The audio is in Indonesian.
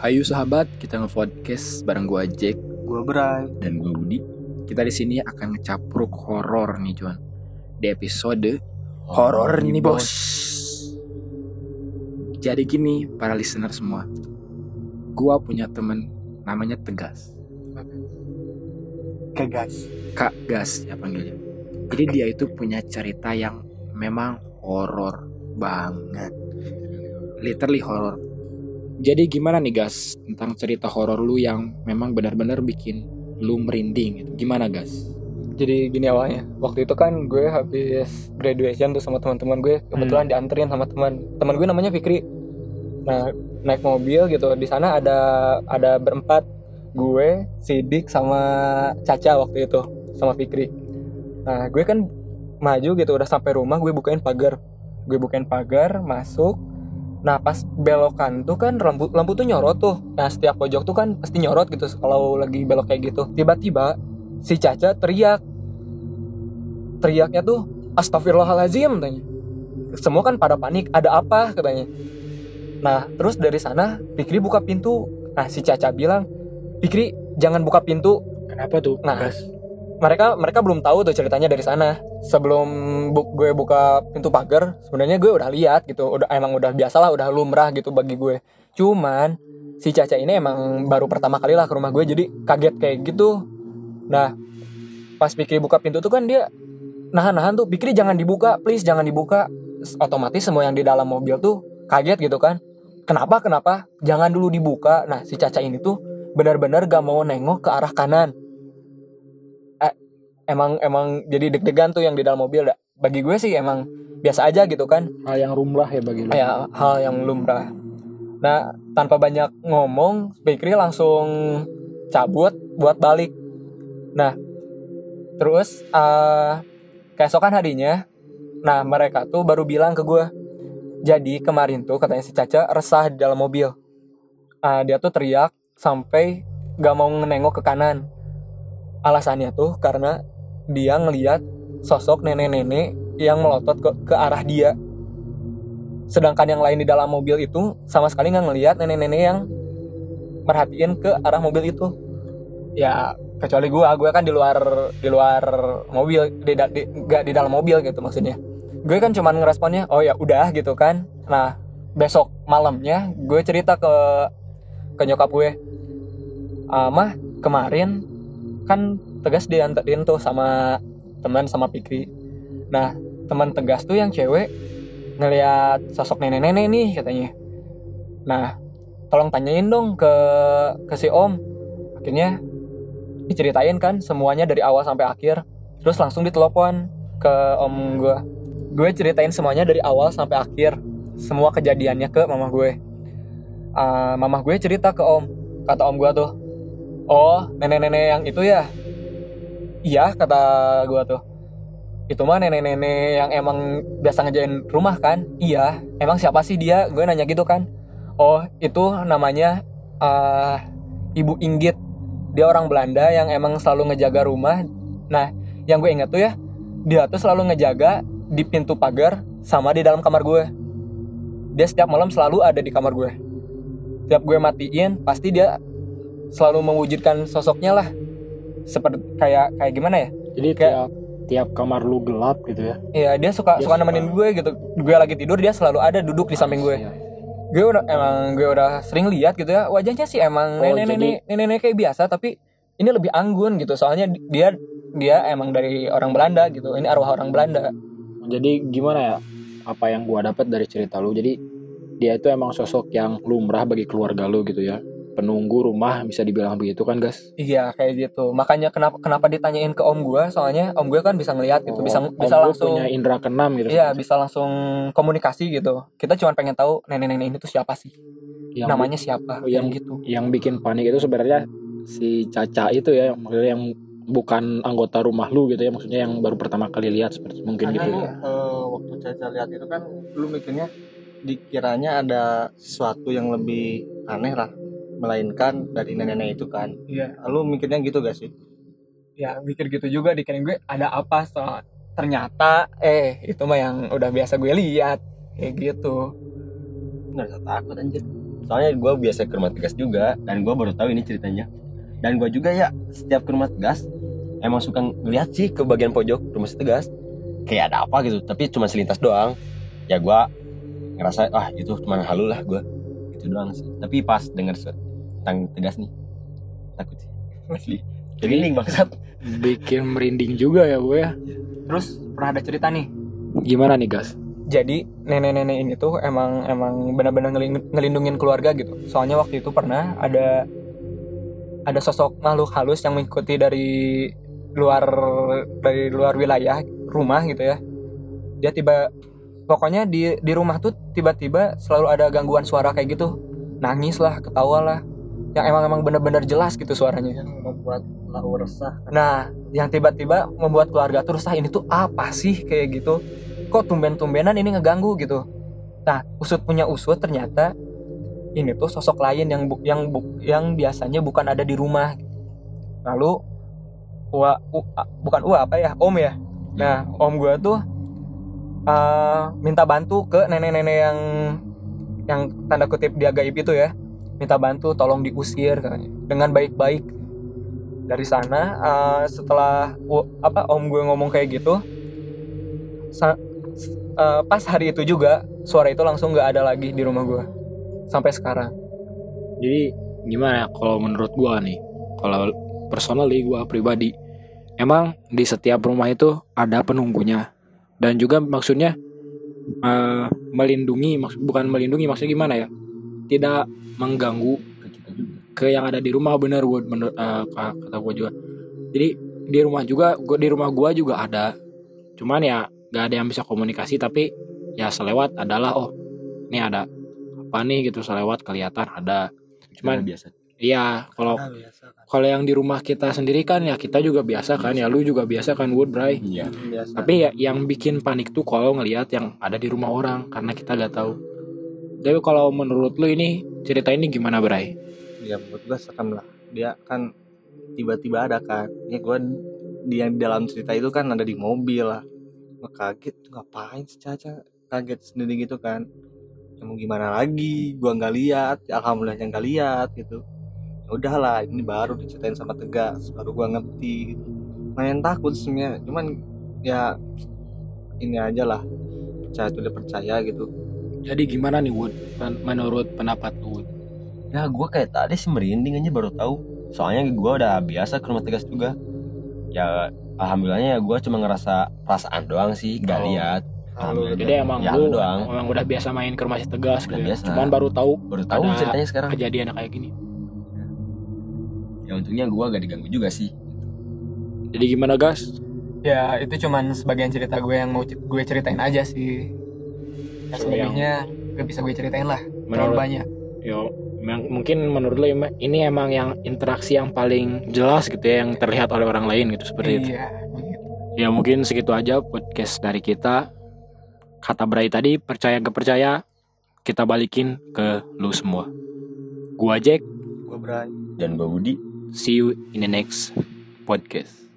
Hayu sahabat, kita nge-podcast bareng gua Jack Gue Bray. dan gua Budi. Kita di sini akan ngecapruk horor nih, Juan. Di episode horor nih, Bos. Jadi gini, para listener semua. Gua punya temen namanya Tegas. Oke guys. Kak Gas ya panggilnya. Jadi dia itu punya cerita yang memang horor banget. Literally horor. Jadi gimana nih Gas tentang cerita horor lu yang memang benar-benar bikin lu merinding gitu. Gimana Gas? Jadi gini awalnya. Waktu itu kan gue habis graduation tuh sama teman-teman gue. Kebetulan dianterin sama teman. Teman gue namanya Fikri. Nah naik mobil gitu. Di sana ada ada berempat. Gue, Sidik sama Caca waktu itu sama Fikri. Nah gue kan maju gitu udah sampai rumah gue bukain pagar. Gue bukain pagar masuk. Nah pas belokan tuh kan lampu lampu tuh nyorot tuh. Nah setiap pojok tuh kan pasti nyorot gitu kalau lagi belok kayak gitu. Tiba-tiba si Caca teriak. Teriaknya tuh astagfirullahalazim tanya. Semua kan pada panik, ada apa katanya. Nah, terus dari sana Fikri buka pintu. Nah, si Caca bilang, "Fikri, jangan buka pintu." Kenapa tuh? Nah? Mereka mereka belum tahu tuh ceritanya dari sana. Sebelum bu- gue buka pintu pagar, sebenarnya gue udah lihat gitu. Udah emang udah biasalah, udah lumrah gitu bagi gue. Cuman si Caca ini emang baru pertama kali lah ke rumah gue jadi kaget kayak gitu. Nah, pas Fikri buka pintu tuh kan dia nahan-nahan tuh Fikri jangan dibuka, please jangan dibuka. Otomatis semua yang di dalam mobil tuh kaget gitu kan. Kenapa? Kenapa? Jangan dulu dibuka. Nah, si Caca ini tuh benar-benar gak mau nengok ke arah kanan. Emang emang jadi deg-degan tuh yang di dalam mobil dah. Bagi gue sih emang biasa aja gitu kan. Hal yang rumlah ya bagi lu. Ya, hal yang lumrah. Nah, tanpa banyak ngomong, Fikri langsung cabut buat balik. Nah, terus eh keesokan harinya, nah mereka tuh baru bilang ke gue, jadi kemarin tuh katanya si Caca resah di dalam mobil. Ah, dia tuh teriak sampai gak mau nengok ke kanan. Alasannya tuh karena dia ngeliat sosok nenek-nenek yang melotot ke, ke arah dia. Sedangkan yang lain di dalam mobil itu sama sekali nggak ngelihat nenek-nenek yang merhatiin ke arah mobil itu. Ya kecuali gua. Gue kan di luar di luar mobil di, di nggak di dalam mobil gitu maksudnya. Gue kan cuman ngeresponnya oh ya udah gitu kan. Nah besok malamnya gue cerita ke ke nyokap gue "Ah, mah kemarin kan tegas dianterin tuh sama teman sama Pikri nah teman tegas tuh yang cewek ngelihat sosok nenek-nenek nih katanya. Nah, tolong tanyain dong ke ke si Om. Akhirnya diceritain kan semuanya dari awal sampai akhir. Terus langsung ditelepon ke Om gue. Gue ceritain semuanya dari awal sampai akhir. Semua kejadiannya ke mama gue. Ah, mama gue cerita ke Om. Kata Om gue tuh, "Oh, nenek-nenek yang itu ya?" Iya, kata gue tuh. Itu mah nenek-nenek yang emang biasa ngejain rumah kan? Iya. Emang siapa sih dia? Gue nanya gitu kan. Oh itu namanya eh ibu Inggit. Dia orang Belanda yang emang selalu ngejaga rumah. Nah yang gue ingat tuh ya dia tuh selalu ngejaga di pintu pagar sama di dalam kamar gue dia setiap malam selalu ada di kamar gue setiap gue matiin pasti dia selalu mewujudkan sosoknya lah seperti kayak kayak gimana ya Jadi Kayak- tiap tiap kamar lu gelap gitu ya. Iya dia suka Dia suka suka- nemenin gue gitu. Gue lagi tidur dia selalu ada duduk di samping gue. Iya. Gue udah emang gue udah sering lihat gitu ya wajahnya sih emang Oh, nenek-nenek nenek-nenek kayak biasa tapi ini lebih anggun gitu soalnya dia dia emang dari orang Belanda gitu. Ini arwah orang Belanda. Jadi gimana ya? Apa yang gua dapat dari cerita lu? Jadi dia itu emang sosok yang lumrah bagi keluarga lu gitu ya. Penunggu rumah bisa dibilang begitu kan, Gas? Iya kayak gitu. Makanya kenapa kenapa ditanyain ke om gue soalnya om gue kan bisa ngelihat gitu, bisa Oh, bisa om lu langsung punya indera keenam gitu. Iya bisa langsung komunikasi gitu. Kita cuma pengen tahu nenek-nenek ini tuh siapa sih? Yang Namanya siapa? yang- Yang gitu. yang bikin panik itu sebenarnya si Caca itu ya, maksudnya yang bukan anggota rumah lu gitu ya, maksudnya yang baru pertama kali lihat seperti mungkin Karena gitu. ya. eh, waktu Caca lihat itu kan lu mikirnya dikiranya ada sesuatu yang lebih aneh lah melainkan dari nenek-nenek itu kan. Iya. lu mikirnya gitu gak sih? Ya mikir gitu juga dikirain gue ada apa? Soal ternyata eh itu mah yang udah biasa gue lihat kayak gitu. Nggak usah takut anjir. Soalnya gue biasa ke rumah tegas juga dan gue baru tahu ini ceritanya. Dan gue juga ya setiap ke rumah tegas emang suka ngeliat sih ke bagian pojok rumah tegas. Kayak ada apa gitu tapi cuma selintas doang. Ya gue ngerasa ah itu cuma halu lah gue. Itu doang sih. Tapi pas denger tentang tegas nih takut sih asli ini bangsat Bikin merinding juga ya gue ya. Terus pernah ada cerita nih. Gimana nih gas? Jadi nenek-nenek ini tuh emang emang benar-benar ngelin- ngelindungin keluarga gitu. Soalnya waktu itu pernah ada ada sosok makhluk halus yang mengikuti dari luar dari luar wilayah rumah gitu ya. Dia tiba pokoknya di di rumah tuh tiba-tiba selalu ada gangguan suara kayak gitu. Nangis lah, ketawa lah. Yang emang emang bener-bener jelas gitu suaranya. yang membuat lau resah Nah, yang tiba-tiba membuat keluarga tuh resah ini tuh apa sih kayak gitu? Kok tumben-tumbenan ini ngeganggu gitu? Nah, usut punya usut ternyata ini tuh sosok lain yang bu- yang bu- yang biasanya bukan ada di rumah. Lalu Ua, u- a- bukan Ua apa ya? Om ya. Nah, om gua tuh eh, minta bantu ke nenek-nenek yang yang tanda kutip dia gaib itu ya. Minta bantu tolong diusir katanya dengan baik-baik dari sana eh, setelah u- apa om gue ngomong kayak gitu sa- eh, pas hari itu juga suara itu langsung nggak ada lagi di rumah gue sampai sekarang Jadi gimana ya kalau menurut gua nih? Kalau personally gua pribadi emang di setiap rumah itu ada penunggunya dan juga maksudnya eh, melindungi maksud bukan melindungi maksudnya gimana ya? Tidak mengganggu ke kita juga. Ke yang ada di rumah bener Wood menurut ka- kata gue juga. Jadi di rumah juga gua di rumah gua juga ada. Cuman ya gak ada yang bisa komunikasi tapi ya selewat adalah oh ini ada apa nih gitu selewat kelihatan ada. Cuman- biasa. iya kalau kan. kalau yang di rumah kita sendiri kan ya kita juga biasa kan ya lu juga biasa kan Wood Bray? Iya. Tapi ya yang bikin panik tuh kalau ngelihat yang ada di rumah orang karena kita gak tahu tapi kalau menurut lu ini cerita ini gimana Bray? Ya menurut gua serem lah. Dia kan tiba-tiba ada kan. Ya dia di dalam cerita itu kan ada di mobil lah. Gua kaget ngapain sih Caca? Kaget sendiri gitu kan. Ya mau gimana lagi? Gua nggak lihat. Ya alhamdulillahnya nggak lihat gitu. Ya udahlah ini baru diceritain sama tegas baru gua ngerti gitu. Main takut sebenarnya. Cuman ya ini aja lah. Percaya tuh udah percaya gitu jadi gimana nih Wood menurut pendapat lu Wood? ya gue kayak tadi sih merinding aja baru tahu soalnya gue udah biasa ke rumah tegas juga ya alhamdulillahnya ya gue cuma ngerasa perasaan doang sih gak Oh. lihat. Jadi emang ya, lu lu doang emang udah biasa main ke rumah si tegas gitu Udah ya. biasa. Cuman baru tahu baru tahu Ada- ceritanya sekarang kejadian yang kayak gini. ya untungnya gue gak diganggu juga sih Jadi gimana gas? ya itu cuman sebagian cerita gue yang mau gue ceritain aja sih ya, selebihnya gak bisa gue ceritain lah terlalu Menurut banyak yo mungkin menurut em- ini emang yang interaksi yang paling jelas gitu ya yang terlihat oleh orang lain gitu seperti itu. iya begitu. Ya mungkin segitu aja podcast dari kita. Kata Bray tadi percaya gak percaya kita balikin ke lu semua. Gua Jack, gua berani dan gue Budi see you in the next podcast.